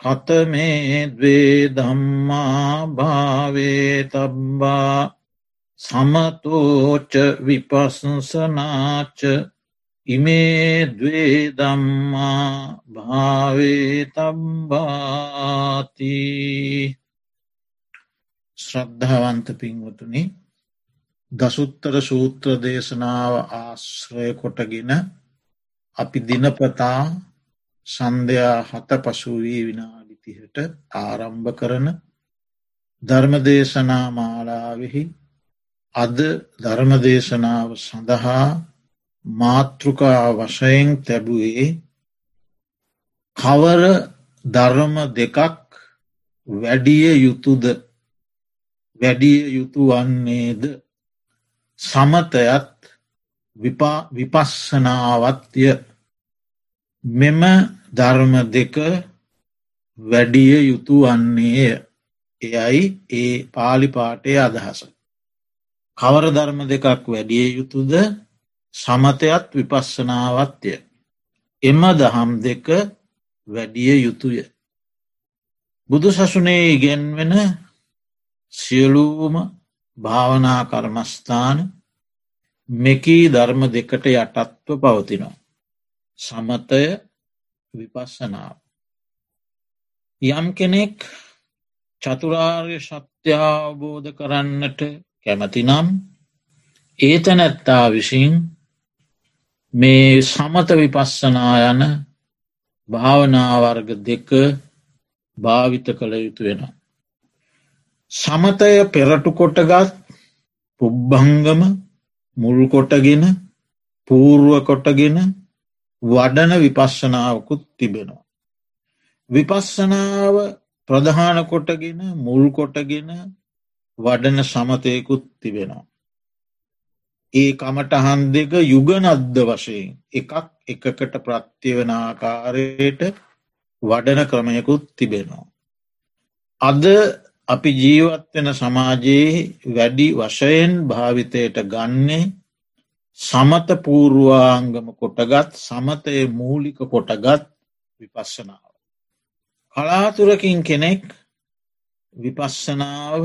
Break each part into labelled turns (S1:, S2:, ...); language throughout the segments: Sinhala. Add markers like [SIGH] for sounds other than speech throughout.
S1: කතමේ දවේ දම්මා භාවේ තබ්බා සමතෝච විපසසනාච ඉමේ දවේ දම්මා භාවේ තබ්බාති ශ්‍රද්ධාවන්ත පින්වතුනි දසුත්තර සූත්‍ර දේශනාව ආශ්‍රය කොටගෙන අපි දිනපතා සන්ධයා හත පසුවී විනාඩිතිහට ආරම්භ කරන ධර්මදේශනා මාලාවෙහි අද ධර්මදේශනාව සඳහා මාතෘකා වශයෙන් තැබුවේ කවර ධර්ම දෙකක් වැඩිය යුතුද? වැඩිය යුතු වන්නේද? සමතයත් විපස්සනාවත්ය. මෙම ධර්ම දෙක වැඩිය යුතු වන්නේය එයයි ඒ පාලිපාටය අදහස. කවර ධර්ම දෙකක් වැඩිය යුතුද සමතයත් විපස්සනාවත්ය. එම දහම් දෙක වැඩිය යුතුය. බුදු සසුනේ ඉගෙන්වෙන සියලූම භාවනා කර්මස්ථාන මෙකී ධර්ම දෙකට යටත්ව පවතිනවා. සමතය විපස්සනාව. යම් කෙනෙක් චතුරාර්ය සත්‍යාවබෝධ කරන්නට කැමතිනම් ඒ තැනැත්තා විසින් මේ සමත විපස්සනා යන භාවනාවර්ග දෙක භාවිත කළ යුතු වෙන. සමතය පෙරටු කොටගත් පුබ්බංගම මුල්කොටගෙන පූර්ුව කොටගෙන වඩන විපශ්ශනාවකුත් තිබෙනවා. විපස්සනාව ප්‍රධාන කොටගෙන මුල් කොටගෙන වඩන සමතයකුත් තිබෙනවා. ඒ කමටහන් දෙක යුගනද්ද වශයෙන් එකක් එකකට ප්‍රත්තිවන ආකාරයට වඩන ක්‍රමයකුත් තිබෙනවා. අද අපි ජීවත්වෙන සමාජයේ වැඩි වශයෙන් භාවිතයට ගන්නේ සමත පූර්වාංගම කොටගත් සමතය මූලික කොටගත් විපස්සනාව. කලාතුරකින් කෙනෙක් විපස්සනාව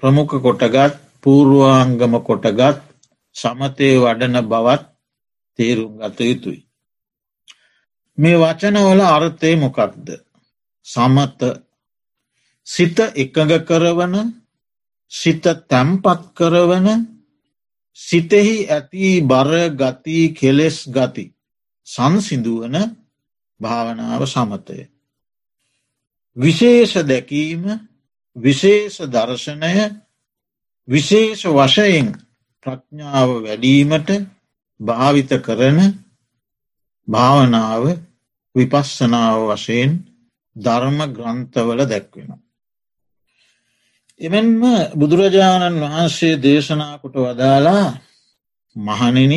S1: ප්‍රමුඛ කොටගත් පූර්වාංගම කොටගත් සමතය වඩන බවත් තේරුම් ගත යුතුයි. මේ වචනවල අර්ථය මොකක්ද. සමත සිත එකඟ කරවන සිත තැම්පත් කරවන සිතෙහි ඇති බර ගති කෙලෙස් ගති සංසිදුවන භාවනාව සමතය. විශේෂ දැකීම විශේෂ දර්ශනය විශේෂ වශයෙන් ප්‍රඥාව වැඩීමට භාවිත කරන භාවනාව විපස්සනාව වශයෙන් ධර්ම ග්‍රන්ථවල දැක්වෙනවා. එමෙන්ම බුදුරජාණන් වහන්සේ දේශනා කොට වදාලා මහනෙන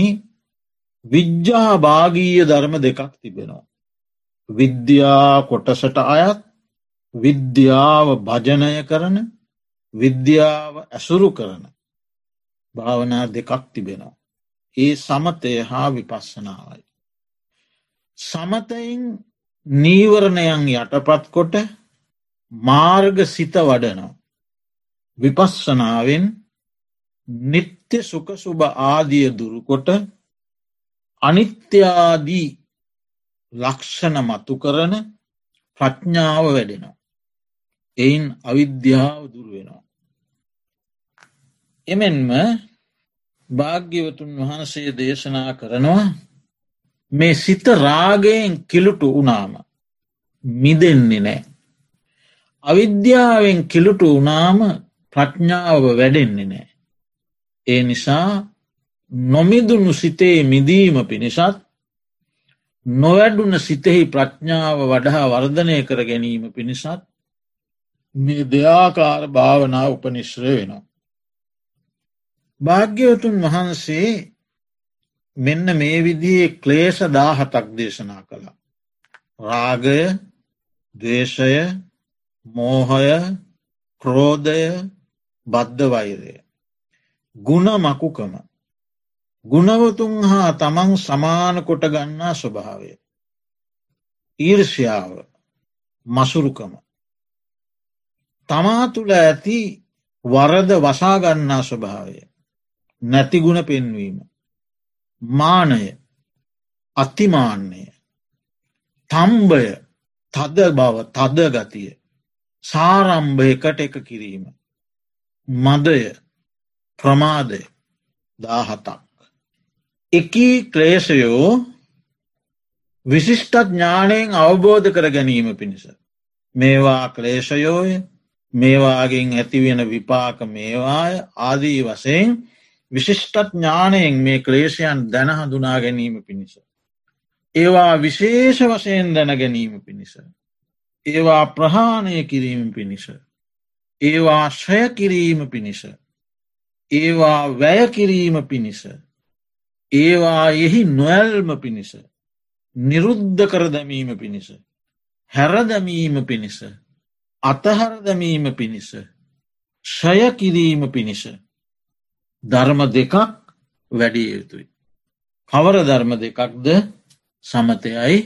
S1: විද්‍යා භාගීය ධර්ම දෙකක් තිබෙනවා. විද්‍යා කොටසට අයත් විද්‍යාව භජනය කරන විද්‍යාව ඇසුරු කරන භාවනා දෙකක් තිබෙනවා. ඒ සමතය හා විපස්සනාවයි. සමතයින් නීවරණයන් යටපත් කොට මාර්ග සිත වඩනවා. විපස්සනාවෙන් නිත්‍ය සුකසුභ ආදිය දුරුකොට අනිත්‍යාදී ලක්ෂණ මතු කරන ප්‍රඥාව වැඩෙනවා. එයින් අවිද්‍යාව දුරුවෙනවා. එමෙන්ම භාග්‍යවතුන් වහන්සේ දේශනා කරනවා මේ සිත රාගයෙන් කිලුටු වනාම මිදෙන්නේ නෑ. අවිද්‍යාවෙන් කිලුටු වනාම ප්‍රඥාව වැඩෙන්නේ නෑ. ඒ නිසා නොමිදුුණු සිතේ මිදීම පිණිසත් නොවැඩුන සිතෙහි ප්‍රඥාව වඩහා වර්ධනය කර ගැනීම පිණිසත් මේ දෙයාකාර භාවනා උපනිශ්‍රය වෙනවා. භාග්‍යවතුන් වහන්සේ මෙන්න මේ විදියේ ක්ලේෂ දාහතක් දේශනා කළා. රාගය දේශය මෝහය ක්‍රෝධය බද්ධ වෛරය. ගුණ මකුකම. ගුණවතුන් හා තමන් සමාන කොට ගන්නා ස්වභාවය. ඊර්ෂ්‍යාව මසුරුකම. තමා තුළ ඇති වරද වසාගන්නා ස්වභාවය. නැතිගුණ පෙන්වීම. මානය අතිමාන්‍යය තම්බය තද බව තද ගතිය සාරම්භ එකට එක කිරීම මදය ප්‍රමාදය දාහතක් එකී ක්ලේෂයෝ විශිෂ්ටත් ඥානයෙන් අවබෝධ කර ගැනීම පිණිස මේවා ක්ලේෂයෝය මේවාගෙන් ඇතිවෙන විපාක මේවාය ආදී වසයෙන් විශිෂ්ටත් ඥානයෙන් මේ ක්ලේෂයන් දැන හඳුනා ගැනීම පිණිස. ඒවා විශේෂ වශයෙන් දැන ගැනීම පිණිස. ඒවා ප්‍රහාණය කිරීම පිණිස. ඒවා ශ්‍රය කිරීම පිණිස. ඒවා වැය කිරීම පිණිස. ඒවා එහි නොැල්ම පිණිස. නිරුද්ධ කර දැමීම පිණිස. හැරදැමීම පිණිස. අතහරදැමීම පිණිස. ශය කිරීම පිණිස. ධර්ම දෙකක් වැඩිය යුතුයි. කවර ධර්ම දෙකක්ද සමතයයි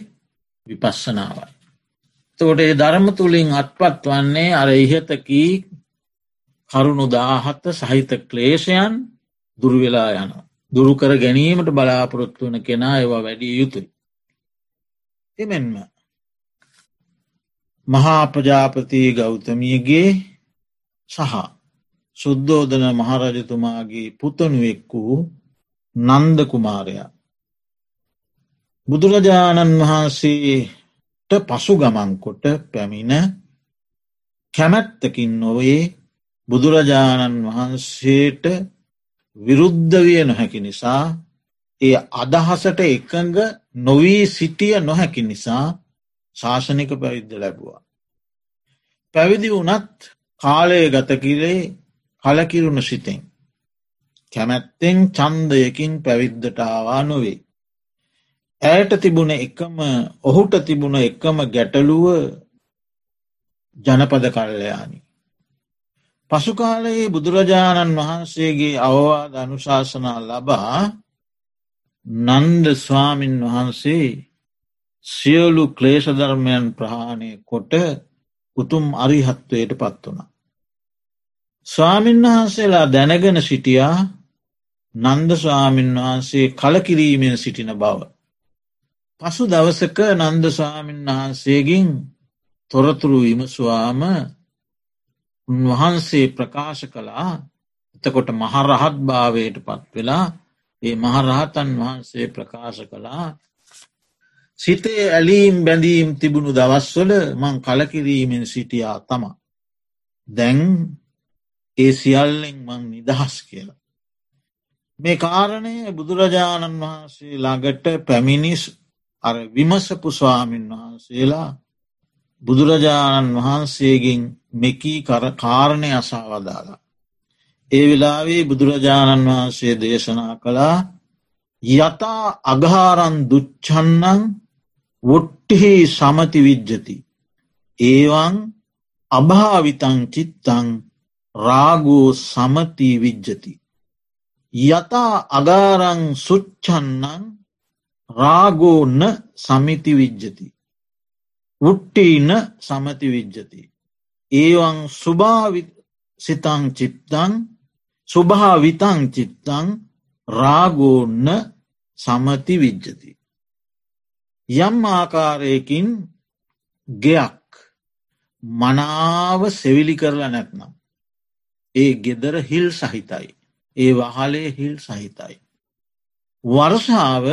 S1: විපස්සනාවයි. තෝට ඒ ධර්ම තුළින් අත්පත් වන්නේ අර ඉහතකී කරුණු දාහත්ත සහිත ක්ලේෂයන් දුර්වෙලා යන. දුරුකර ගැනීමට බලාපොරොත්තු වන කෙනා ඒවා වැඩිය යුතුයි. එමෙන්ම මහා ප්‍රජාපති ගෞතමියගේ සහ සුද්දෝදන මහරජතුමාගේ පුතනුවෙක් වූ නන්ද කුමාරයා. බුදුරජාණන් වහන්සේට පසු ගමන්කොට පැමිණ කැමැත්තකින් නොවේ බුදුරජාණන් වහන්සේට විරුද්ධ විය නොහැකි නිසා ඒ අදහසට එකඟ නොවී සිටිය නොහැකි නිසා ශාසනික පැවිද්ද ලැබවා. පැවිදි වනත් කාලය ගතකිරේ කලකිරුණු සිතෙන්. කැමැත්තෙන් චන්දයකින් පැවිද්දටාවා නොවේ. ඇයට තිබුණ එකම ඔහුට තිබුණ එකම ගැටලුව ජනපද කල්ලයානි. පසුකාලයේ බුදුරජාණන් වහන්සේගේ අවවාද අනුශාසනා ලබා නන්ද ස්වාමින් වහන්සේ සියලු ක්ලේෂධර්මයන් ප්‍රහාණය කොට උතුම් අරිහත්වයට පත් වනා. ස්වාමීන් වහන්සේලා දැනගෙන සිටියා නන්ද ස්වාමීන් වහන්සේ කලකිරීමෙන් සිටින බව. පසු දවසක නන්ද ස්වාමීන් වහන්සේගින් තොරතුරු විමස්වාම උන්වහන්සේ ප්‍රකාශ කළා එතකොට මහරහත් භාවයට පත් වෙලා ඒ මහරහතන් වහන්සේ ප්‍රකාශ කළා සිතේ ඇලීම් බැඳීම් තිබුණු දවස්වල මං කලකිරීමෙන් සිටියා තම. දැන් ඒ සියල්ලෙන් මං නිදහස් කියලා. මේ කාරණය බුදුරජාණන් වහන්සේ ළඟට පැමිණිස් අර විමසපු ස්වාමීන් වහන්සේලා බුදුරජාණන් වහන්සේගෙන් මෙකී කාරණය අසාවදාලා. ඒ වෙලාවේ බුදුරජාණන් වහන්සේ දේශනා කළා යතා අගාරන් දුච්චන්නන් වොට්ටිහි සමති විජ්ජති. ඒවන් අභාවිතං චිත්තං රාගෝ සමති විජ්ජති. යතා අගාරං සුච්චන්නන් රාගෝන්න සමිති විජ්ජති. උට්ටීන සමති විජ්ජති. ඒවන් සුභාවි සිතං චිත්තං සුභාවිතං චිත්තං රාගෝන්න සමති විජ්ජති. යම් ආකාරයකින් ගෙයක් මනාව සෙවිලි කරලා නැත්නම්. ඒ ගෙදර හිල් සහිතයි. ඒ වහලේ හිල් සහිතයි. වර්ෂාව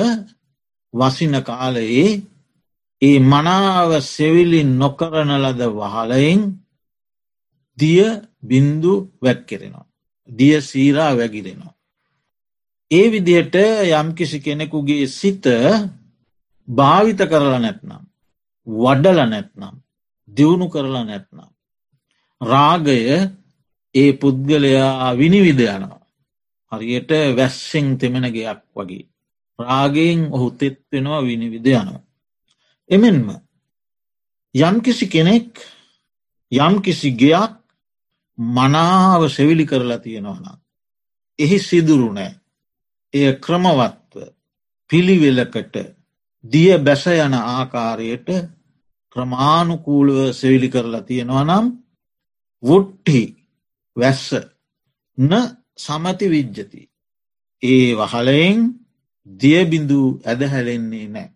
S1: වසින කාලයේ ඒ මනාව සෙවිලි නොකරන ලද වහලයෙන් දිය බින්දු වැැක්කෙරෙනවා. දිය සීරා වැගිරෙනවා. ඒ විදිහට යම්කිසි කෙනෙකුගේ සිත භාවිත කරලා නැත්නම්. වඩල නැත්නම්. දියුණු කරලා නැත්නම්. රාගය ඒ පුද්ගලයා විනිවිද යනවා. හරියට වැස්සෙන් තෙමෙන ගයක් වගේ. රාගයෙන් ඔහු තෙත් වෙනවා විනිවිද යනවා. එමෙන්ම යම්කිසි කෙනෙක් යම්කිසි ගයක් මනාව සෙවිලි කරලා තියෙනවනම්. එහි සිදුරු නෑ. එය ක්‍රමවත්ව පිළිවෙලකට දිය බැස යන ආකාරයට ක්‍රමානුකූලව සෙවිලි කරලා තියෙනවා නම් වුට්හි වැස්ස න සමති විජ්ජති. ඒ වහලයෙන් දියබිඳු ඇදහැලෙන්නේ නෑ.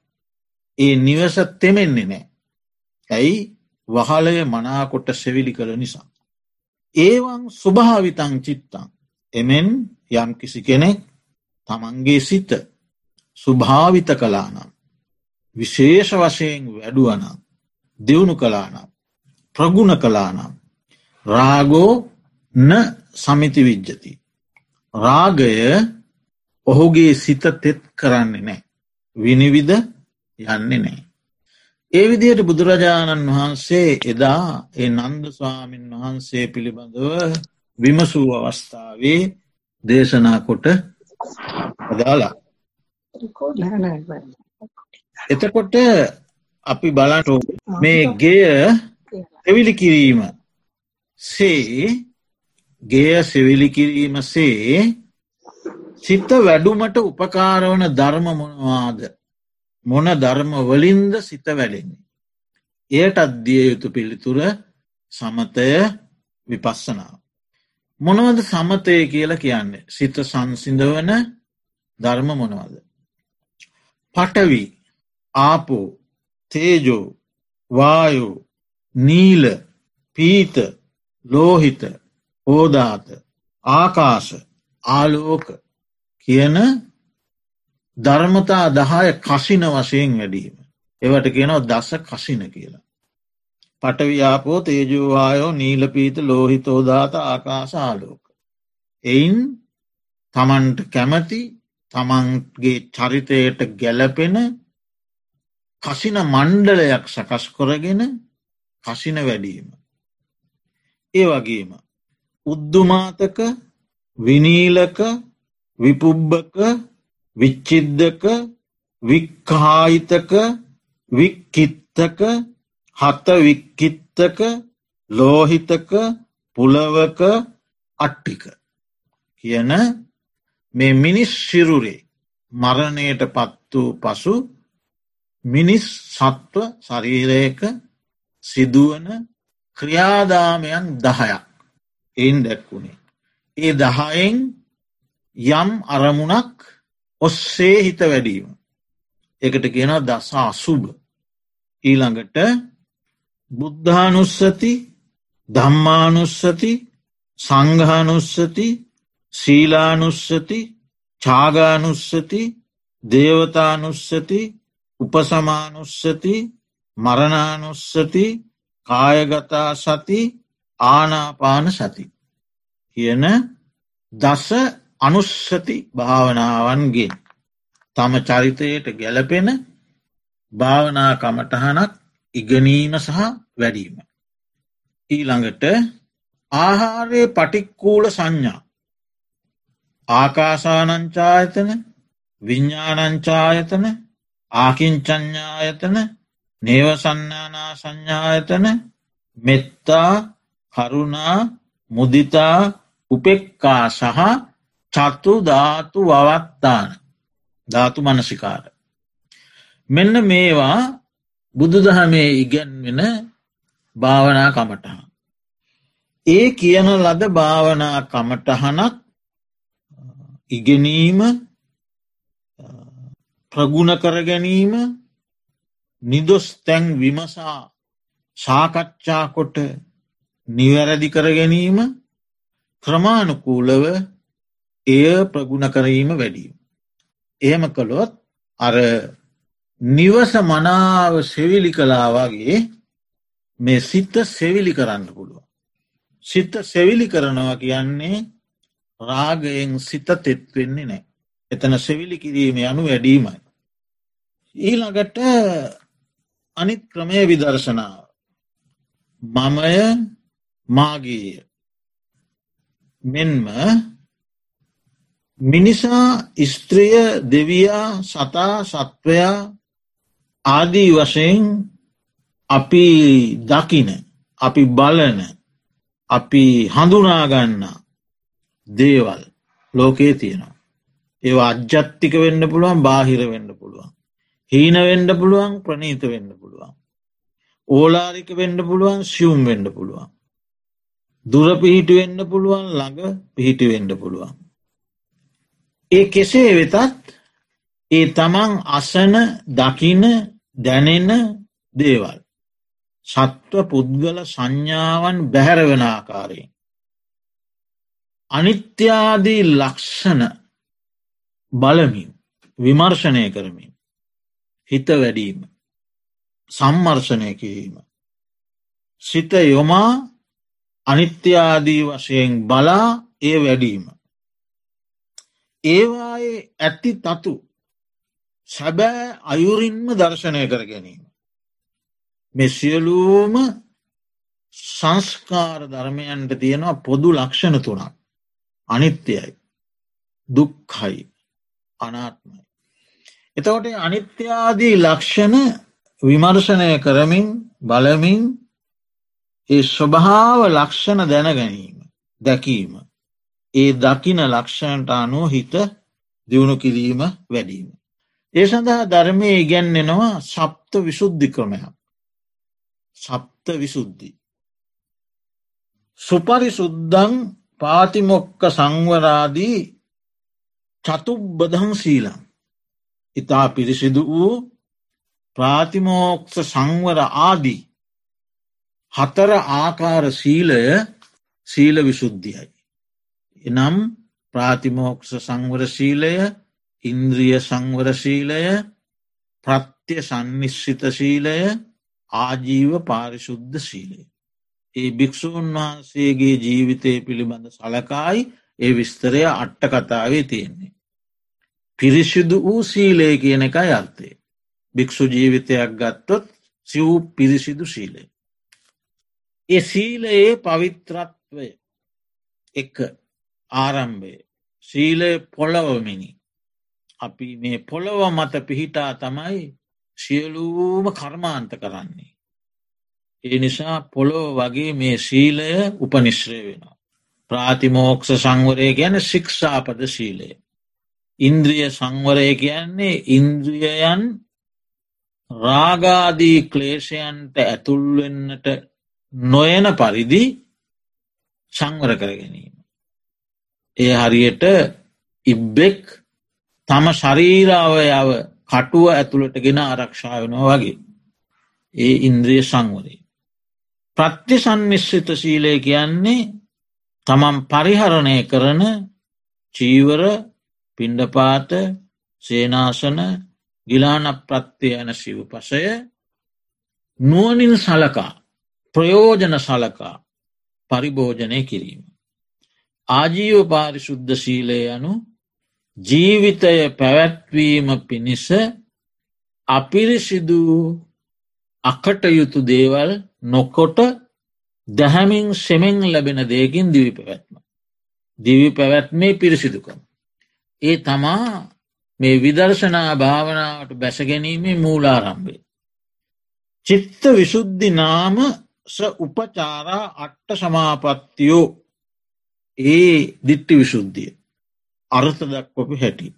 S1: ඒ නිවස තෙමෙන්නේ නෑ. ඇයි වහලය මනාකොට සෙවිලි කළ නිසා. ඒවන් ස්වභාවිතං චිත්තං එමෙන් යම් කිසි කෙනෙක් තමන්ගේ සිත ස්වභාවිත කලානම් විශේෂ වශයෙන් වැඩුවනම් දියුණු කලානම් ප්‍රගුණ කලානම් රාගෝ න සමිති විජ්ජති. රාගය ඔහුගේ සිත තෙත් කරන්නේ නෑ. විනිවිද යන්නේ නෑ. ඒ විදියට බුදුරජාණන් වහන්සේ එදා ඒ නන්ද ස්වාමීන් වහන්සේ පිළිබඳව විමසූ අවස්ථාවේ දේශනා කොට අදාලා. එතකොට අපි බලට මේ ගෙය එවිලි කිරීම සේ ගේ සෙවිලි කිරීම සේ සිත වැඩුමට උපකාරවන ධර්ම මොනවාද මොන ධර්ම වලින්ද සිත වැඩෙන්නේ. එයට අද්දිය යුතු පිළිතුර සමතය විපස්සනාව. මොනවද සමතය කියලා කියන්නේ සිත සංසිඳවන ධර්ම මොනවද. පටවි ආපෝ තේජෝ වායෝ නීල පීත ලෝහිත ඕදාත ආකාශ ආලෝක කියන ධර්මතා දහය කසින වශයෙන් වැඩීම. එවට කියනව දස කසින කියලා. පටවියාපෝ තේජවායෝ නීලපීත ලෝහිතෝදාත ආකාශ ආලෝක. එයින් තමන්ට කැමති තමන්ගේ චරිතයට ගැලපෙන කසින මණ්ඩලයක් සකස් කොරගෙන කසින වැඩීම. ඒ වගේම උද්දුමාතක විනීලක විපුබ්බක විච්චිද්දක වික්කාහිතක වික්කිත්තක හත වික්කිත්තක ලෝහිතක පුලවක අට්ටික කියන මේ මිනිස් සිරුරේ මරණයට පත් වූ පසු මිනිස් සත්ව ශරීරයක සිදුවන ක්‍රියාදාමයන් දහයක් එයින් දැක්වුණේ. ඒ දහයෙන් යම් අරමුණක් ඔස්සේ හිත වැඩීම. එකට කියන දසා අසුභ. ඊළඟට බුද්ධානුස්සති ධම්මානුස්සති සංඝානුස්සති සීලානුස්සති චාගානුස්සති දේවතානුස්සති උපසමානුස්සති මරණානුස්සති කායගතා සති ආනාපාන සති කියන දස අනුස්සති භාවනාවන්ගේ තම චරිතයට ගැලපෙන භාවනා කමටහනක් ඉගනීම සහ වැඩීම. ඊළඟට ආහාරයේ පටික්කූල සංඥා ආකාසානංචායතන විඤ්ඥානංචායතන ආකින්චඥායතන නේවසන්නානා සංඥායතන මෙත්තා කරුණා මුදිතා උපෙක්කා සහ චත්තු ධාතු වවත්තාන ධාතු මනසිකාර. මෙන්න මේවා බුදුදහමේ ඉගැන්වෙන භාවනා කමටහන්. ඒ කියන ලද භාවනා කමටහනක් ඉගෙනීම ප්‍රගුණ කර ගැනීම නිදොස් තැන් විමසා සාකච්ඡා කොට නිවැරදි කර ගැනීම ක්‍රමාණුකූලව එය ප්‍රගුණ කරීම වැඩීම. එහෙම කළොත් අර නිවස මනාව සෙවිලි කලාවගේ මේ සිත්ත සෙවිලි කරන්න පුළුව. සිත්ත සෙවිලි කරනවා කියන්නේ රාගයෙන් සිත තෙත්වෙන්නේ නෑ. එතන සෙවිලි කිරීම යනු වැඩීමයි. ඊළඟට අනිත් ක්‍රමය විදර්ශනාව. මමය මාගේය. මෙන්ම මිනිසා ස්ත්‍රිය දෙවයා සතා සත්වයා ආදී වශයෙන් අපි දකින අපි බලන අපි හඳුනාගන්න දේවල් ලෝකයේ තියෙනවා. ඒවා අජ්ජත්තික වෙන්න පුළුවන් බාහිර වෙන්න පුළුවන්. හීන වෙන්ඩ පුළුවන් ප්‍රනීත වෙන්න පුළුවන්. ඕලාරික වෙන්න පුළුවන් සියුම් වෙන්න පුළුවන්. දුර පිහිටි වෙන්න පුළුවන් ළඟ පිහිටි වෙන්න පුළුවන්. ඒ කෙසේ වෙතත් ඒ තමන් අසන දකින දැනෙන දේවල්. සත්ව පුද්ගල සංඥාවන් බැහැරවෙන ආකාරයෙන්. අනිත්‍යාදී ලක්ෂණ බලමින් විමර්ශනය කරමින් හිත වැඩීම සම්මර්ශනය කිරීම. සිත යොමා අනිත්‍යාදී වශයෙන් බලා ඒ වැඩීම. ඒවායේ ඇති තතු සැබෑ අයුරින්ම දර්ශනය කර ගැනීම. මෙසියලූම සංස්කාර ධර්මයන්ට තියෙනවා පොදු ලක්ෂණ තුනක් අනිත්‍යයි දුක්හයි අනාත්මයි. එතවට අනිත්‍යාදී ලක්ෂණ විමර්ශනය කරමින් බලමින් ඒ ස්වභාව ලක්ෂණ දැනගැනීම දැකීම. ඒ දකින ලක්ෂණට අනුව හිත දියුණු කිරීම වැඩීම. ඒ සඳහා ධර්මය ඉගැන්නෙනවා සප්ත විශුද්ධි ක්‍රමයක්. සප්ත විසුද්ධි. සුපරි සුද්දං පාතිමොක්ක සංවරාදී චතුබ්බදං සීලං. ඉතා පිරිසිදු වූ ප්‍රාතිමෝක්ෂ සංවර ආදී හතර ආකාර සීලය සීල විශුද්ධියයි. එනම් ප්‍රාතිමෝක්ෂ සංවර සීලය ඉන්ද්‍රිය සංවර සීලය ප්‍රත්‍ය සන්නිශ්චිත සීලය ආජීව පාරිශුද්ධ සීලය. ඒ භික්‍ෂූන් වහන්සේගේ ජීවිතය පිළිබඳ සලකායි ඒ විස්තරය අට්ට කතාවේ තියෙන්නේ. පිරිසිදු වූ සීලය කියන එකයි අර්ථය. භික්‍ෂු ජීවිතයක් ගත්තොත් සිව් පිරිසිදු සීලේ. ඒ සීලයේ පවිත්‍රත්වය එක ආරම්භය සීලය පොළොවමිනි අපි මේ පොළොව මත පිහිටා තමයි සියලූම කර්මාන්ත කරන්නේ. ඒ නිසා පොළොව වගේ මේ සීලය උපනිශ්‍රය වෙනවා. ප්‍රාතිමෝක්ෂ සංවරය ගැන ශික්ෂාපද සීලය. ඉන්ද්‍රිය සංවරය කියන්නේ ඉන්ද්‍රියයන් රාගාදී ක්ලේෂයන්ට ඇතුල්වෙන්නට නොයන පරිදි සංවර කර ගැනීම. ඒ හරියට ඉබ්බෙක් තම ශරීරාවයාව කටුව ඇතුළට ගෙන ආරක්ෂාවනවා වගේ. ඒ ඉන්ද්‍රිය සංවරේ. ප්‍රත්‍ය සන්නිශ්චිත ශීලය කියන්නේ තමන් පරිහරණය කරන චීවර පිණ්ඩපාත සේනාසන ගිලාන ප්‍රත්්‍යය යන සිව් පසය නුවනින් සලකා ප්‍රයෝජන සලකා පරිභෝජනය කිරීම. ආජීව පාරිශුද්ධ ශීලය යනු ජීවිතය පැවැත්වීම පිණිස අපිරිසිදු අකටයුතු දේවල් නොකොට දැහැමින් සෙමෙන් ලැබෙන දේකින් දිවි පැවැත්ම. දිවි පැවැත්මේ පිරිසිදුකම. ඒ තමා මේ විදර්ශනා භාවනාවට බැසගැනීමේ මූලාරම්භේ. චිත්ත විශුද්ධි නාම ස උපචාරා අට්ට සමාපත්තියෝ ඒ දිට්ටි විශුද්ධිය අර්ථ දක්වපු හැටි.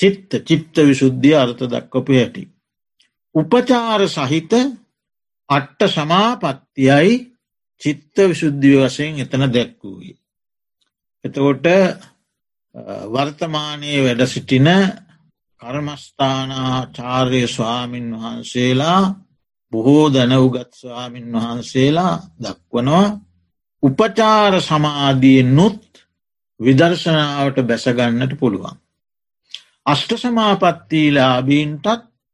S1: චිත්ත චිත්ත විශුද්ධිය අර්ථ දක්වපු හැටි. උපචාර සහිත අට්ට සමාපත්තියයි චිත්ත විශුද්ධිය වශයෙන් එතන දැක්වූයි. එතකොට වර්තමානයේ වැඩ සිටින කර්මස්ථානාචාර්ය ස්වාමීන් වහන්සේලා බොහෝ දැනවුගත් ස්වාමීන් වහන්සේලා දක්වනවා උපචාර සමාධියෙන් නුත් විදර්ශනාවට බැසගන්නට පුළුවන්. අෂ්ට සමාපත්තිීලාබීන්ටත්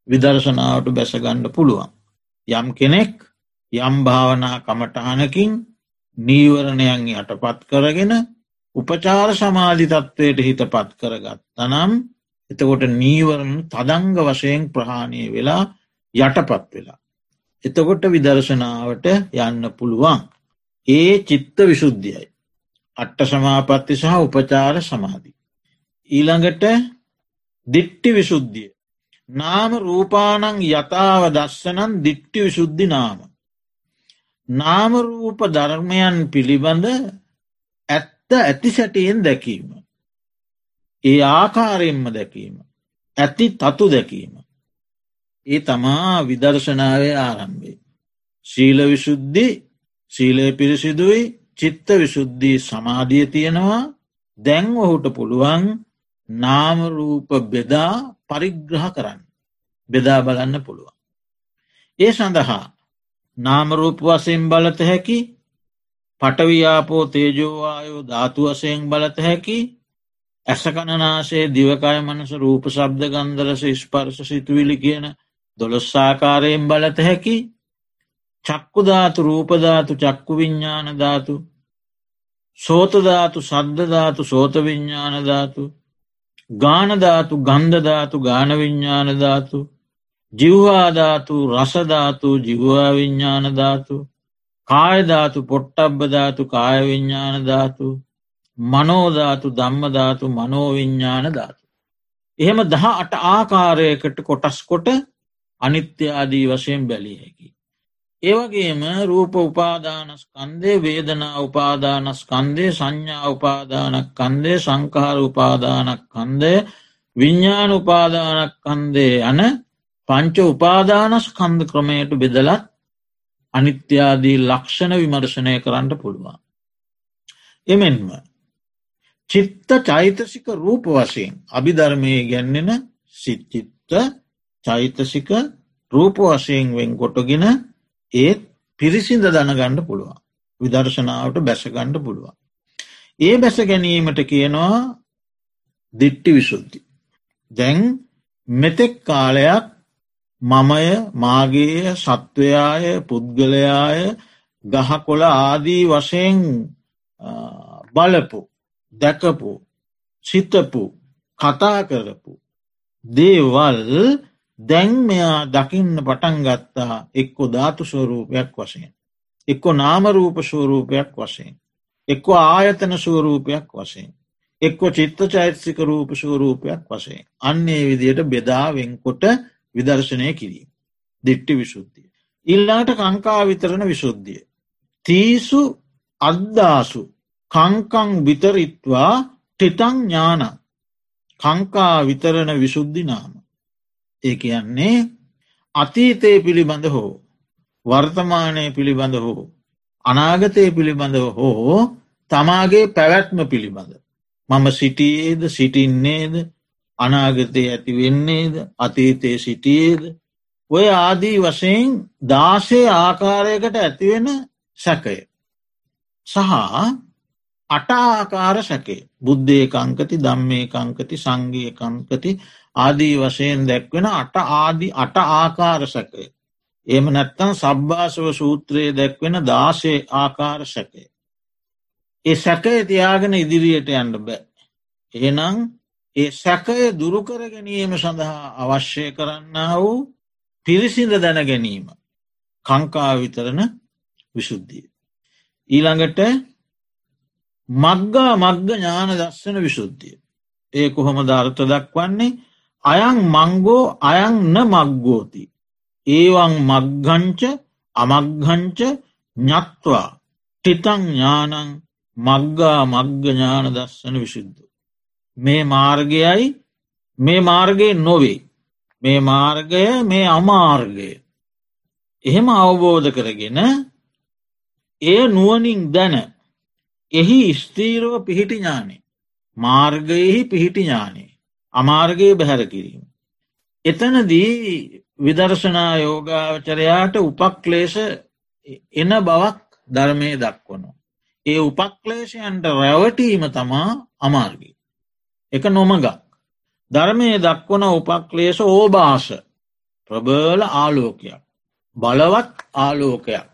S1: විදර්ශනාවට බැසගන්න පුළුවන්. යම් කෙනෙක් යම් භාවනා කමටහනකින් නීවරණයන් යටපත් කරගෙන උපචාර සමාධි තත්ත්වයට හිත පත් කරගත්ත නම් එතකොට නීවරණ තදංග වශයෙන් ප්‍රහාණය වෙලා යටපත් වෙලා. එතකොට විදර්ශනාවට යන්න පුළුවන්. ඒ චිත්ත විශුද්ධියයි. අට්ට සමාපත්ති සහ උපචාර සමාධී. ඊළඟට දිට්ටි විශුද්ධිය. නාම රූපානං යථාව දස්සනන් දිට්ටි විශුද්ධි නාම. නාමරූප ධර්මයන් පිළිබඳ ඇත්ත ඇති සැටියෙන් දැකීම. ඒ ආකාරයෙන්ම දැකීම. ඇති තතු දැකීම. ඒ තමා විදර්ශනාවේ ආරම්භේ. ශීල විශුද්ධි සීලය පිරිසිදුයි චිත්ත විශුද්ධී සමාධිය තියෙනවා දැන් ඔහුට පුළුවන් නාමරූප බෙදා පරිග්‍රහ කරන්න. බෙදා බලන්න පුළුවන්. ඒ සඳහා නාමරූප වසයෙන් බලත හැකි පටවියාපෝ තේජෝවායෝ ධාතු වසයෙන් බලත හැකි ඇසකණනාසේ දිවකය මනස රූප ශබ්ද ගන්දරස ස්පර්ශ සිතුවිලි කියන දොළොස්සාකාරයෙන් බලත හැකි චක්කුධාතු රූපධාතු චක්කු විඤ්ඥානධාතු සෝතධාතු සද්ධධාතු සෝත විඤ්ඥානධාතු ගානධාතු ගන්ධධාතු ගානවිඤ්ඥානධාතු ජිව්වාධාතු රසධාතු ජිවවා විඤ්ඥානධාතු කායධාතු පොට්ටබ්බධාතු කායවිඤ්ඥානධාතු මනෝධාතු දම්මධාතු මනෝවිඤ්ඥාන ධාතු. එහෙම දහ අට ආකාරයකට කොටස් කොට අනිත්‍යාදී වශයෙන් බැලිය හැකි. ඒවගේම රූප උපාදානස්කන්දේ වේදනා උපාදානස්කන්දේ සංඥා උපාදානක් කන්දේ සංකාර උපාදානක් කන්දේ විඤ්ඥාන උපාදානක් කන්දේ යන පංච උපාදානස්කන්ද ක්‍රමයට බෙදලත් අනිත්‍යාදී ලක්ෂණ විමර්ශනය කරන්න පුළුවන්. එමෙන්ම චිත්ත චෛතසික රූප වශයෙන් අභිධර්මය ගැන්නෙන සිච්චිත්ත චෛතසික රූප වශයෙන් වෙන් කොටගෙන ඒත් පිරිසිඳ දනගණ්ඩ පුළුවන් විදර්ශනාවට බැසගණ්ඩ පුළුවන්. ඒ බැස ගැනීමට කියනවා දිට්ටි විශුද්ධි. දැන් මෙතෙක් කාලයක් මමය මාගේය සත්වයාය පුද්ගලයාය ගහකොළ ආදී වශයෙන් බලපු දැකපු සිතපු කතා කරපු දේවල් දැන් මෙයා දකින්න පටන් ගත්තා එක්කො ධාතු ස්වරූපයක් වශයෙන්. එක්කො නාමරූප ස්වරූපයක් වශයෙන්. එක්කො ආයතන ස්වරූපයක් වශයෙන්. එක්කො චිත්ත චෛත්සික රූප ස්වරූපයක් වශයෙන්. අන්නේ විදියට බෙදාවෙන්කොට විදර්ශනය කිරීම. දිට්ටි විශුද්ධිය. ඉල්ලාට කංකා විතරණ විශුද්ධිය. තීසු අද්දාසු කංකං විතරිත්වා ටිතං ඥාන කංකා විතරණ විශුද්ධි නාම. ඒ කියන්නේ අතීතය පිළිබඳ හෝ වර්තමානය පිළිබඳ හෝ අනාගතය පිළිබඳව හෝ තමාගේ පැවැත්ම පිළිබඳ. මම සිටියේද සිටින්නේද අනාගතය ඇති වෙන්නේද අතීතය සිටියේද ඔය ආදී වශයෙන් දාශය ආකාරයකට ඇතිවෙන සැකය. සහ අටාආකාර සැකේ බුද්ධය කංකති දම්මේ කංකති සංගිය කංකති ආදී වශයෙන් දැක්වෙන අට ආදි අට ආකාර සැකය. එම නැත්තන් සබ්භාසව සූත්‍රයේ දැක්වෙන දාශය ආකාර සැකේ. ඒ සැකය තියාගෙන ඉදිරියට යන්න බෑ. එහෙනම් ඒ සැකය දුරුකර ගැනීම සඳහා අවශ්‍ය කරන්න වූ පිරිසිඳ දැන ගැනීම කංකා විතරන විශුද්ධිය. ඊළඟට මග්ගා මග්ග ඥාන දස්සන විශුද්ධිය. ඒ කොහොම ධර්ථ දක්වන්නේ අයං මංගෝ අයං න මග්ගෝති. ඒවන් මග්ගංච අමග්ගංච ඥත්වා ටිතං ඥානං මග්ගා මග්ග ඥාන දස්සන විශුද්ධ. මේ මාර්ගයයි මේ මාර්ගය නොවේ. මේ මාර්ගය මේ අමාර්ගය. එහෙම අවබෝධ කරගෙන ඒ නුවනින් දැන එහි ස්තීරව පිහිටි ඥානේ මාර්ගයෙහි පිහිටි ඥානේ අමාර්ගයේ බැහැර කිරීම. එතනදී විදර්ශනා යෝගාවචරයාට උපක්ලේශ එන බවක් ධර්මය දක්වනවා. ඒ උපක්ලේශයන්ට රැවටීම තමා අමාර්ගී. එක නොමගක්. ධර්මය දක්වන උපක්ලේශ ඕභාස ප්‍රබල ආලෝකයක්. බලවත් ආලෝකයක්.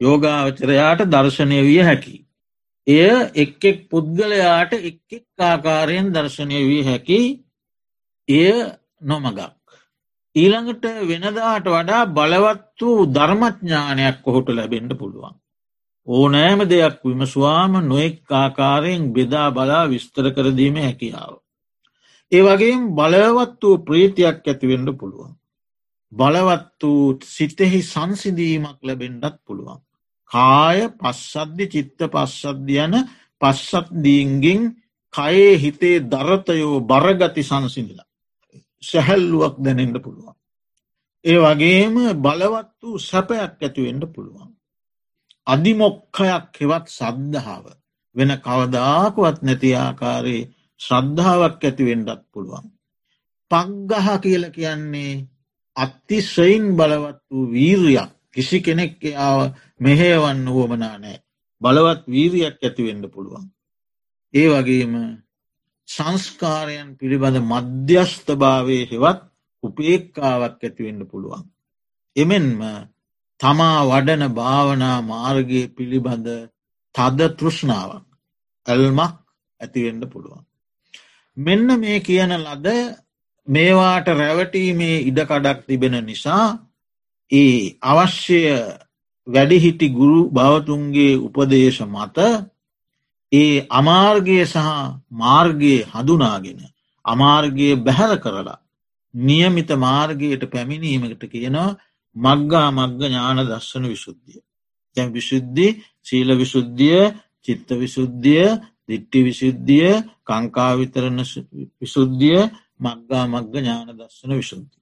S1: යෝගාවචරයාට දර්ශනය විය හැකි. එය එක් එක් පුද්ගලයාට එක් එක් ආකාරයෙන් දර්ශනය වී හැකි එය නොමගක්. ඊළඟට වෙනදාට වඩා බලවත් වූ ධර්මඥානයක් කොහොට ලැබෙන්ට පුළුවන්. ඕනෑම දෙයක් විමස්වාම නොෙක් ආකාරයෙන් බෙදා බලා විස්තර කරදීම හැකියාව. ඒ වගේ බලවත් වූ ප්‍රීතියක් ඇතිවෙන්ඩ පුළුවන්. බලවත් වූ සිතෙහි සංසිදීමක් ලැබෙන්ඩත් පුළුවන්. කාය පස්සද්ධි චිත්ත පස්සද්ධයන පස්සත්දීන්ගින් කයේ හිතේ දරතයෝ බරගති සංසිඳලා. සැහැල්ලුවක් දැනෙන්ට පුළුවන්. ඒ වගේම බලවත් වූ සැපයක් ඇතිවෙන්ට පුළුවන්. අධිමොක්කයක් හෙවත් සද්ධාව වෙන කවදාකුවත් නැති ආකාරයේ ශ්‍රද්ධාවක් ඇතිවෙන්ඩත් පුළුවන්. පක්ගහ කියල කියන්නේ අත්තිශ්‍රයින් බලවත් වූ වීරයක් කිසි කෙනෙක් ආව මෙහේවන්න වුවමනා නෑ බලවත් වීරියක් ඇතිවෙන්න පුළුවන්. ඒ වගේම සංස්කාරයන් පිළිබඳ මධ්‍යස්ථභාවය හෙවත් උපේක්කාවක් ඇතිවෙන්න පුළුවන්. එමෙන්ම තමා වඩන භාවනා මාර්ගය පිළිබඳ තද තෘෂ්ණාවක් ඇල්මක් ඇතිවෙන්න පුළුවන්. මෙන්න මේ කියන ලද මේවාට රැවටීමේ ඉඩකඩක් තිබෙන නිසා ඒ අවශ්‍ය වැඩිහිටි ගුරු භවතුන්ගේ උපදේශ මත ඒ අමාර්ගය සහ මාර්ගයේ හඳුනාගෙන අමාර්ගය බැහැර කරලා නියමිත මාර්ගයට පැමිණීමකට කියනවා මග්ගා මග්ග ඥාන දස්සන විශුද්ධිය. තැන් විශුද්ධි සීල විශුද්ධිය චිත්ත විශුද්ධිය දිට්ටි විශුද්ධිය කංකාවිතරණ විශුද්ධිය මග්ගා මග්ග ඥාන දස්සන විශුද්ධි.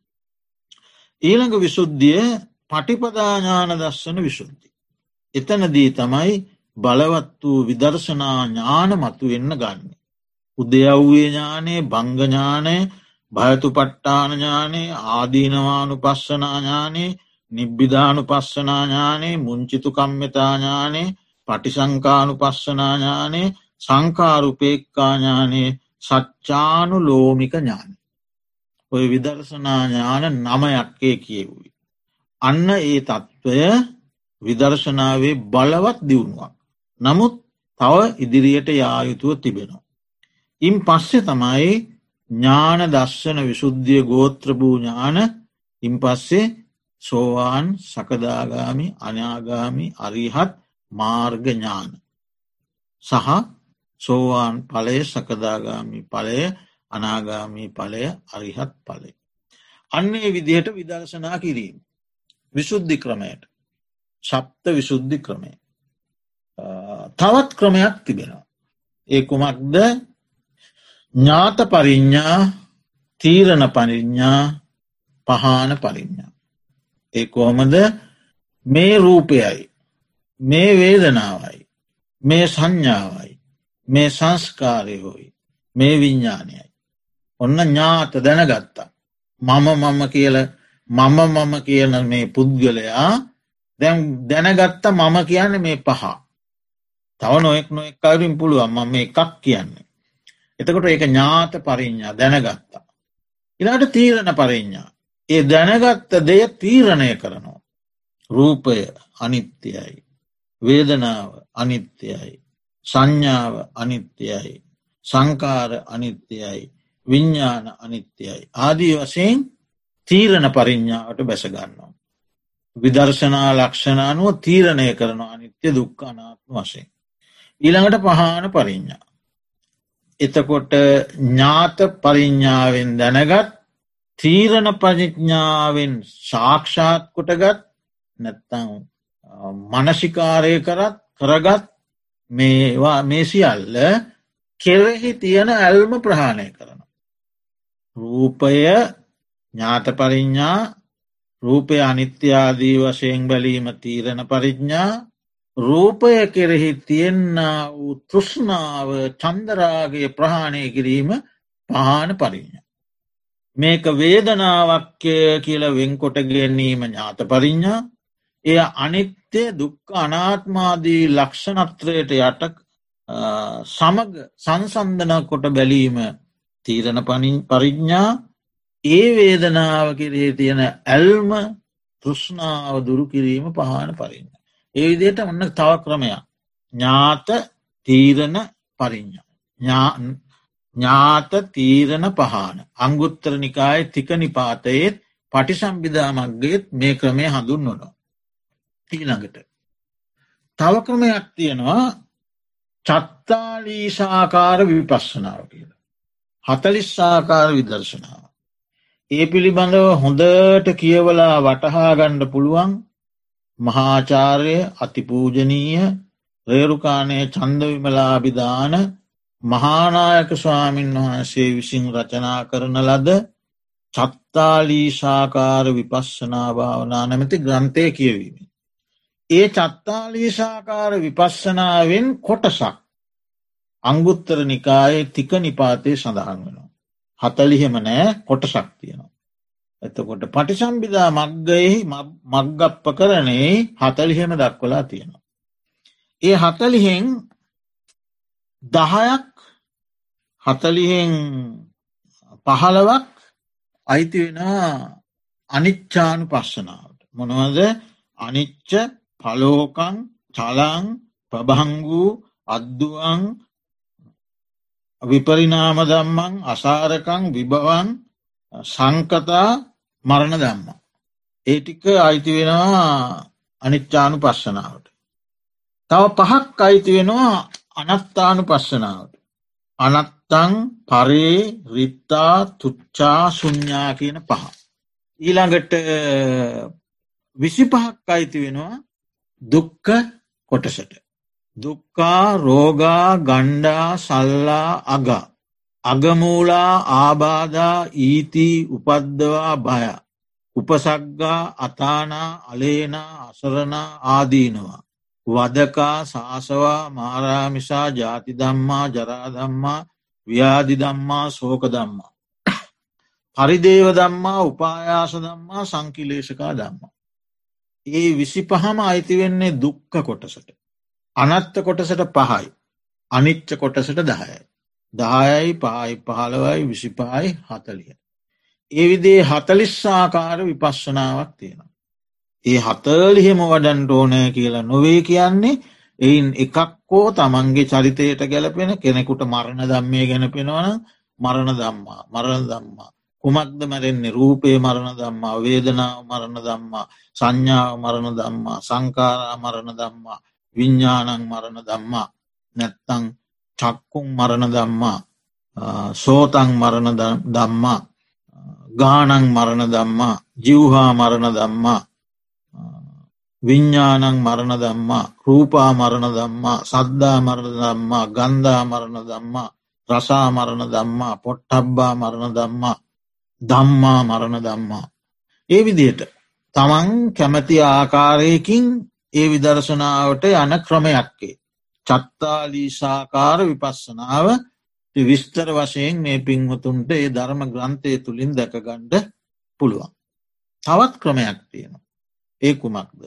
S1: ඊළඟ විශුද්ධිය පටිපදාඥාන දස්සන විශුද්ධි. එතනදී තමයි බලවත් වූ විදර්ශනා ඥාන මතු වෙන්න ගන්න. උදයව්වේ ඥානයේ භංගඥානය භයතු පට්ටානඥානේ ආදීනවානු පස්සනාඥානේ නිබ්බිධානු පස්සනාඥානේ මුංචිතු කම්මතාඥානේ පටිසංකානු පස්සනාඥානේ සංකාරුපේක්කාඥානේ සච්චානු ලෝමික ඥාන. ඔය විදර්ශනා ඥාන නමයක්කේ කියවුයි. අන්න ඒ තත්ත්වය විදර්ශනාවේ බලවත් දියුණුවක්. නමුත් තව ඉදිරියට යායුතුව තිබෙනවා. ඉන් පස්සෙ තමයි ඥාන දස්සන විශුද්ධිය ගෝත්‍රභූ ඥාන ඉන් පස්සේ සෝවාන් සකදාගාමි අනාගාමි අරිහත් මාර්ග ඥාන සහ සෝවාන් පලය සකදාගාමි පලය අනාගාමී පලය අරිහත් පලය. අන්නේ විදිහට විදර්ශනා කිරීම. විශුද්ධි ක්‍රමයට ශප්ත විශුද්ධි ක්‍රමය. තවත් ක්‍රමයක් තිබෙනවා. ඒ කුමක්ද ඥාත පරිඤ්ඥා තීරණ පරිඤ්ඥා පහන පරිඤ්ඥා. ඒ කොහොමද මේ රූපයයි මේ වේදනාවයි මේ සංඥාවයි මේ සංස්කාරයහොයි මේ විඤ්ඥානයයි. ඔන්න ඥාත දැනගත්තා. මම මම කියල මම මම කියන මේ පුද්ගලයා දැන් දැනගත්ත මම කියන්න මේ පහ. තව නොෙක් නොෙක් අයුරින් පුළුවන් මම මේ එකක් කියන්නේ. එතකොට ඒක ඥාත පරිඤ්ඥා දැනගත්තා. ඉලාට තීරණ පරිඤ්ඥා. ඒ දැනගත්ත දෙය තීරණය කරනවා. රූපය අනිත්‍යයයි. වේදනාව අනිත්‍යයයි. සංඥාව අනිත්‍යයයි. සංකාර අනිත්‍යයයි. විඤ්ඥාන අනිත්‍යයයි. ආදී වසයෙන් තීරණ පරිඤ්ඥාවට බැසගන්නවා. විදර්ශනා ලක්ෂණ අනුව තීරණය කරන අනිත්‍ය දුක්කානාත්ම වශයෙන්. ඊළඟට පහන පරිඤ්ඥා. එතකොට ඥාත පරිඤ්ඥාවෙන් දැනගත් තීරණ පරිඥාවෙන් සාක්ෂාත් කොටගත් නැත්තං මනසිකාරය කරත් කරගත් මේවා මේ සියල්ල කෙරෙහි තියෙන ඇල්ම ප්‍රහාණය කරන. රූපය ඥාත පරිඥ්ඥා රූපය අනිත්‍යාදී වශයෙන් බැලීම තීරණ පරිඥ්ඥා රූපය කෙරෙහි තියෙන්න වූ තෘෂ්ණාව චන්දරාගේ ප්‍රහාණය කිරීම පහන පරිඥ. මේක වේදනාවක්ය කියල වෙන්කොට ගැනීම ඥාත පරිඥා එය අනිත්‍ය දුක්ක අනාත්මාදී ලක්ෂණත්‍රයට යට සමග සංසන්ධන කොට බැලීම තීරණ පනින් පරිඥ්ඥා ඒ වේදනාව කිරේ තියෙන ඇල්ම තෘෂ්ණාව දුරු කිරීම පහන පරින්න. ඒ විදියට ඔන්න තව ක්‍රමයක් ඥාත තීරණ පරිඥා ඥාත තීරණ පහන අංගුත්තර නිකාය තික නිපාතයේත් පටිසම්බිධාමක්ගේත් මේ ක්‍රමය හඳුන් නොනවා. ඊළඟට තව ක්‍රමයක් තියෙනවා චත්තාලීසාකාර විපස්සනාව කියල. හතලිස්සාකාර විදර්ශනාව. ඒ පිළිබඳව හොඳට කියවලා වටහා ගණ්ඩ පුළුවන් මහාචාරය අතිපූජනීය රේරුකාණය චන්ද විමලාභිධාන මහානායක ස්වාමීන් වහන්සේ විසින් රචනා කරන ලද චත්තාලීශාකාර විපස්සනා භාවනා නැමති ග්‍රන්ථය කියවීම. ඒ චත්තාලීශාකාර විපස්සනාවෙන් කොටසක් අංගුත්තර නිකායේ තික නිපාතය සඳහන් වෙනවා. හතලිහෙම නෑ කොටසක් තියෙනවා. එතකොට පටිසම්බිදා මග්ගයෙහි මග්ගප්ප කරනේ හතලිහෙම දක්වලා තියෙනවා. ඒ හතලිහෙන් දහයක් හතලිහෙන් පහළවක් අයිති වෙන අනිච්චානු පස්සනාවට. මොනවද අනිච්ච පලෝකං චලං ප්‍රභංගූ අද්දුවන් විපරිනාම දම්මන් අසාරකං විභවන් සංකතා මරණ දම්ම. ඒ ටික අයිති වෙනවා අනිච්චානු පස්සනාවට. තව පහක් අයිති වෙනවා අනත්තානු පස්සනාවට. අනත්තං පරේ රිත්තා තුච්චා සුඥා කියන පහ. ඊළඟට විසි පහක් අයිති වෙනවා දුක්ක කොටසට. දුක්කා රෝගා ගණ්ඩා සල්ලා අගා. අගමූලා ආබාධා ඊති උපද්දවා භය. උපසක්ගා අතානා අලේනා අසරණ ආදීනවා. වදකා සාසවා මාරාමිසා ජාති දම්මා ජරාදම්මා ව්‍යාධි දම්මා සෝක දම්මා. පරිදේව දම්මා උපායාස දම්මා සංකිලේශකා දම්මා. ඒ විසි පහම අයිතිවෙන්නේ දුක්ක කොටසට. අනත්ත කොටසට පහයි. අනිච්ච කොටසට දහයයි. දායයි පායි පහළවයි විසිපායි හතලිය. ඒ විදේ හතලිස්සාකාර විපශ්වනාවක් තියෙනවා. ඒ හතලිහෙම වඩන්ට ඕනෑ කියලා නොවේ කියන්නේ එයින් එකක්කෝ තමන්ගේ චරිතයට ගැලපෙන කෙනෙකුට මරණ දම්මය ගැනපෙනවන මරණ දම්මා මරණ දම්මා. කුමක්ද මැරෙන්නේ රූපේ මරණ දම්මා වේදනාව මරණ දම්මා සංඥාව මරණ දම්මා සංකාරා මරණ දම්මා විඤ්ඥානං මරණ දම්මා නැත්තං චක්කුම් මරණ දම්මා සෝතං මරණ දම්මා ගානං මරණ දම්මා ජිව්හා මරණ දම්මා විඤ්ඥානං මරණ දම්මා රූපා මරණ දම්මා සද්දා මරණ දම්මා ගන්ධා මරණ දම්මා රසා මරණ දම්මා පොට්ටබ්බා මරණ දම්මා දම්මා මරණ දම්මා. ඒ විදියට තමන් කැමති ආකාරයකින් ඒ විදර්ශනාවට යන ක්‍රමයක්කේ. චත්තාලීසාකාර විපස්සනාව විස්තර වශයෙන් මේ පින්වතුන්ට ඒ ධර්ම ග්‍රන්ථය තුළින් දැකගණ්ඩ පුළුවන්. තවත් ක්‍රමයක් තියෙනවා. ඒ කුමක්ද.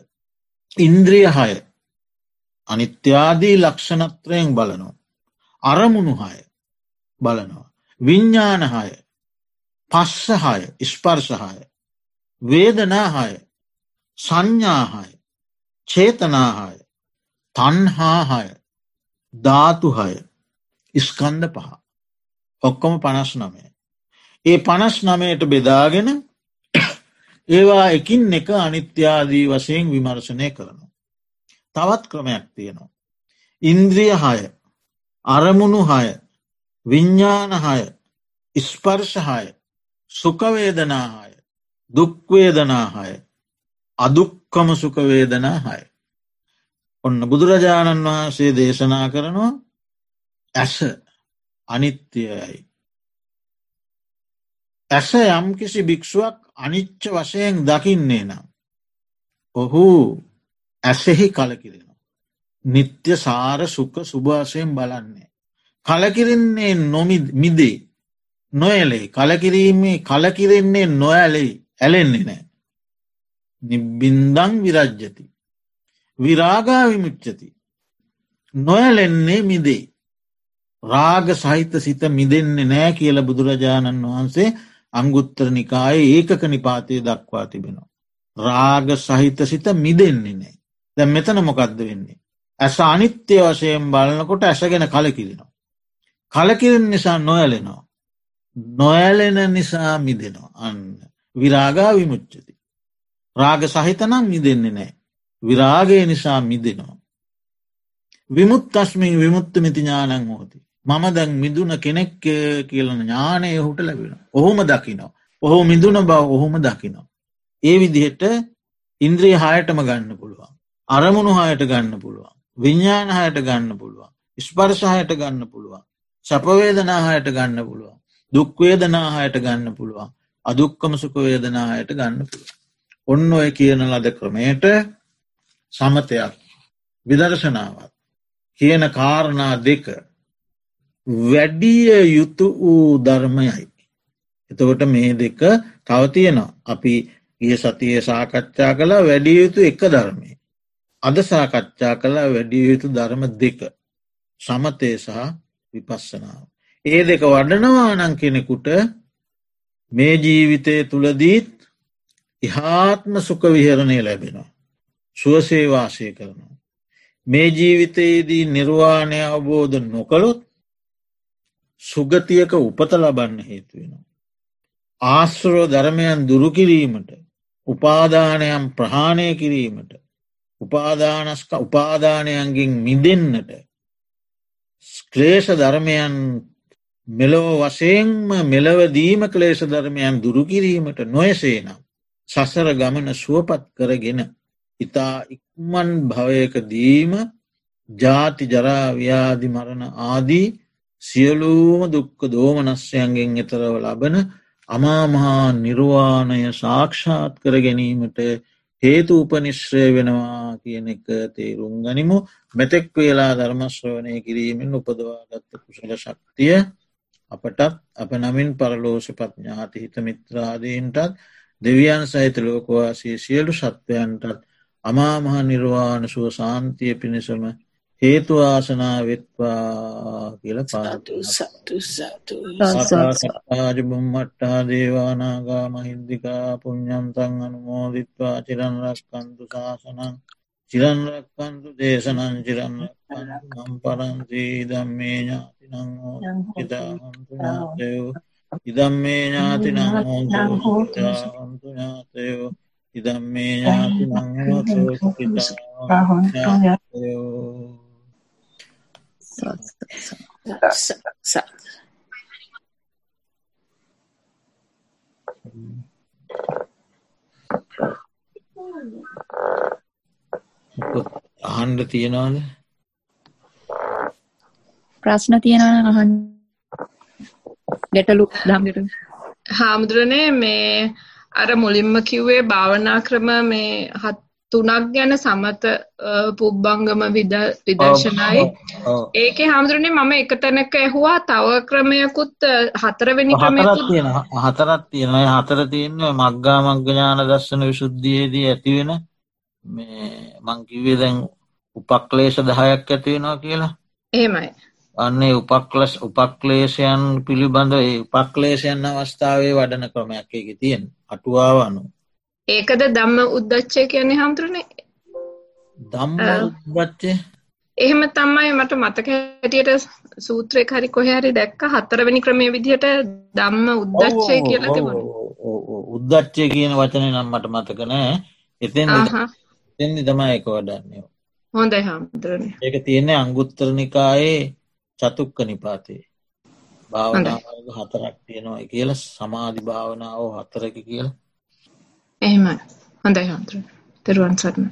S1: ඉන්ද්‍රිය හය අනිත්‍යාදී ලක්ෂණත්‍රයෙන් බලනවා. අරමුණු හය බලනවා. විඤ්ඥානහය පස්සහය ස්පර්ශහය වේදනාහය සංඥාහය චේතනාහය තන්හාහය ධාතුහය ඉස්කන්ද පහ ඔක්කොම පනස් නමය. ඒ පනස් නමයට බෙදාගෙන [COUGHS] ඒවා එකින් එක අනිත්‍යාදී වශයෙන් විමර්ශනය කරනවා. තවත් ක්‍රමයක් තියෙනවා. ඉන්ද්‍රිය හය අරමුණු හය විඤ්ඥානහය ස්පර්ශහය සුකවේදනාහය දුක්වේදනාහය අදුක්කම සුකවේදනාහය. ඔන්න බුදුරජාණන් වහන්සේ දේශනා කරනවා ඇස අනිත්‍යයයි. ඇස යම්කිසි භික්ෂුවක් අනිච්ච වශයෙන් දකින්නේ නම්. ඔහු ඇසෙහි කලකිරෙනවා. නිත්‍ය සාර සුක සුභාසයෙන් බලන්නේ. කලකිරෙන්නේ නොමි මිදේ නොයලේ කලකිරීමේ කලකිරෙන්නේ නොඇලෙයි ඇලෙන්නේ නෑ. නිබ්බින්දං විරජ්ජති. විරාගා විමුච්චති. නොයලෙන්නේ මිදේ. රාග සහිත සිත මිදෙන්නේ නෑ කියල බුදුරජාණන් වහන්සේ අංගුත්තර නිකායේ ඒකක නිපාතය දක්වා තිබෙනවා. රාග සහිත සිත මිදෙන්නේ නෑ. දැ මෙතන මොකක්ද වෙන්නේ. ඇස අනිත්‍ය වශයෙන් බලනකොට ඇසගෙන කලකිරෙනවා. කලකිරෙන නිසා නොයලෙනවා. නොඇලෙන නිසා මිදෙනවා අන්න විරාගා විමුච්චති. රාග සහිතනම් මිදෙන්නේ නෑ. විරාගය නිසා මිදෙනවා. විමුත්තස්මින් විමුත්ත මිති ඥානං හෝති. මම දැන් මිදුන කෙනෙක් කියලන ඥානය හුට ලැබෙන. ඔහොම දකිනවා. ඔහු මිදුන බව ඔහොම දකිනවා. ඒ විදිහට ඉන්ද්‍රිය හායටම ගන්න පුළුවන්. අරමුණු හායට ගන්න පුළුවන්. විඤ්ඥාන හයට ගන්න පුළුවන්. ස්පර්ශහයට ගන්න පුළුවන්. සපවේදනාහයට ගන්න පුළුවන්. දුක්වේදනාහයට ගන්න පුළුවන්. අදුක්කම සුකවේදනාහයට ගන්න පුළුවන්. ඔන්න ඔය කියන ලද ක්‍රමයට සමතයක් විදර්ශනාවත් කියන කාරණා දෙක වැඩිය යුතු වූ ධර්මයයි. එතකොට මේ දෙක තවතියනවා අපි ගිය සතිය සාකච්ඡා කලා වැඩිය යුතු එක ධර්මය. අද සාකච්ඡා කලා වැඩිය යුතු ධර්ම දෙක සමතය සහ විපස්සනාව. ඒ දෙක වඩනවානං කෙනෙකුට මේ ජීවිතය තුළදීත් ඉහාත්ම සුක විහරණය ලැබෙනවා. සුවසේවාසය කරනවා. මේ ජීවිතයේදී නිර්වාණය අවබෝධ නොකළොත් සුගතියක උපත ලබන්න හේතුවෙනවා. ආශ්‍රෝ ධර්මයන් දුරුකිරීමට උපාදානයම් ප්‍රහාණය කිරීමට උපාදානස්ක උපාදානයන්ගෙන් මිදෙන්නට ක්ලේෂ ධර්මයන් මෙලෝ වශයෙන්ම මෙලවදීම ක්ලේෂ ධර්මයන් දුරුකිරීමට නොයසේනම් සසර ගමන සුවපත් කරගෙන ඉතා ඉක්මන් භවයකදීම ජාති ජරාව්‍යාදි මරණ ආදී සියලූම දුක්ක දෝමනස්යන්ගෙන් එතරව ලබන අමාමහා නිර්වාණය සාක්ෂාත් කර ගැනීමට හේතු උපනිශ්‍රය වෙනවා කියන එක තේරුම් ගනිමු. මෙතෙක් වෙලා ධර්මශ්‍රවනය කිරීමෙන් උපදවාගත්ත කුසල ශක්තිය අපටත් අප නමින් පරලෝෂ පඥාති හිත මිත්‍රාදීන්ටත් දෙවියන් සහිත ලෝකවාසී සියලු සත්වයන්ටත් අමාමහ නිර්වාණ සුව සාන්තිය පිණිසම හේතු ආසනා වෙත්වා කියල පාජ බුම්මට්ටා දේවානාගා මහින්දිකා පුഞ්ඥන්තන් අනුමෝදිත්වා චිරන්රක්කන්තු ශාසනන් චිරන්රක්කන්තු දේශනන් චිරන්රක්කන්තු නම් පරන්සී දම්මේ ඥාතිනං ඉදාහන්තු ඥාතයෝ ඉදම්මේ ඥාතිනං හෝන්තු ඥාතයෝ ඉදම්මේ ඥාතිනං ඥාතයෝ අහන්ඩ තියෙනවාද?
S2: ප්‍රශ්න තියෙනවා අහන් ගැටලු දම්ගට
S3: හාමුදුරනේ මේ අර මුලින්ම කිව්වේ භාවනා ක්‍රම මේ හත් තුනක් ගැන සමත පුබ්බංගම විදර්ශනයි. ඒක හාමුදුරනේ මම එක තැනක ඇහුවා තව ක්‍රමයකුත් හතරවෙනි ක්‍රමයකුත්
S1: තියෙන හතරත් තියෙන හතර තියන්න මක්ගා මග්ගඥාන දර්ශන විශුද්ධියේදී ඇතිවෙන මේ මංකිවේ දැන් උපක්ලේශ දහයක් ඇතිවෙනවා කියලා.
S3: එහෙමයි
S1: අන්නේ උපක්ලස් උපක්ලේෂයන් පිළිබඳ උපක්ලේෂයන් අවස්ථාවේ වඩන ක්‍රමයක් එක තියෙන් අටුවාව අනු
S3: ඒකද දම්ම උද්දච්චය කියන්නේ හාමුදුරනේ?
S1: දම්ම උද්දච්චය?
S3: එහෙම තමයි මට මතක හැටියට සූත්‍රය හරි කොහරි දැක්ක හතරවෙනි ක්‍රමය විදිහට දම්ම උද්දච්චය කියලා තිබුණ.
S1: උද්දච්චය කියන වචනය නම් මට මතක නෑ. එතෙන් එතෙන්දි තමයි එක වඩන්නේ.
S3: හොඳයි හාමුදුරනේ.
S1: ඒක තියෙන්නේ අංගුත්තරනිකායේ චතුක්ක නිපාතේ. භාවනාවර්ග හතරක් තියෙනවා කියල සමාධි භාවනාව හතරක කියලා.
S3: එහෙමයි. හොඳයි හාමුදුර තෙරුවන් සරණ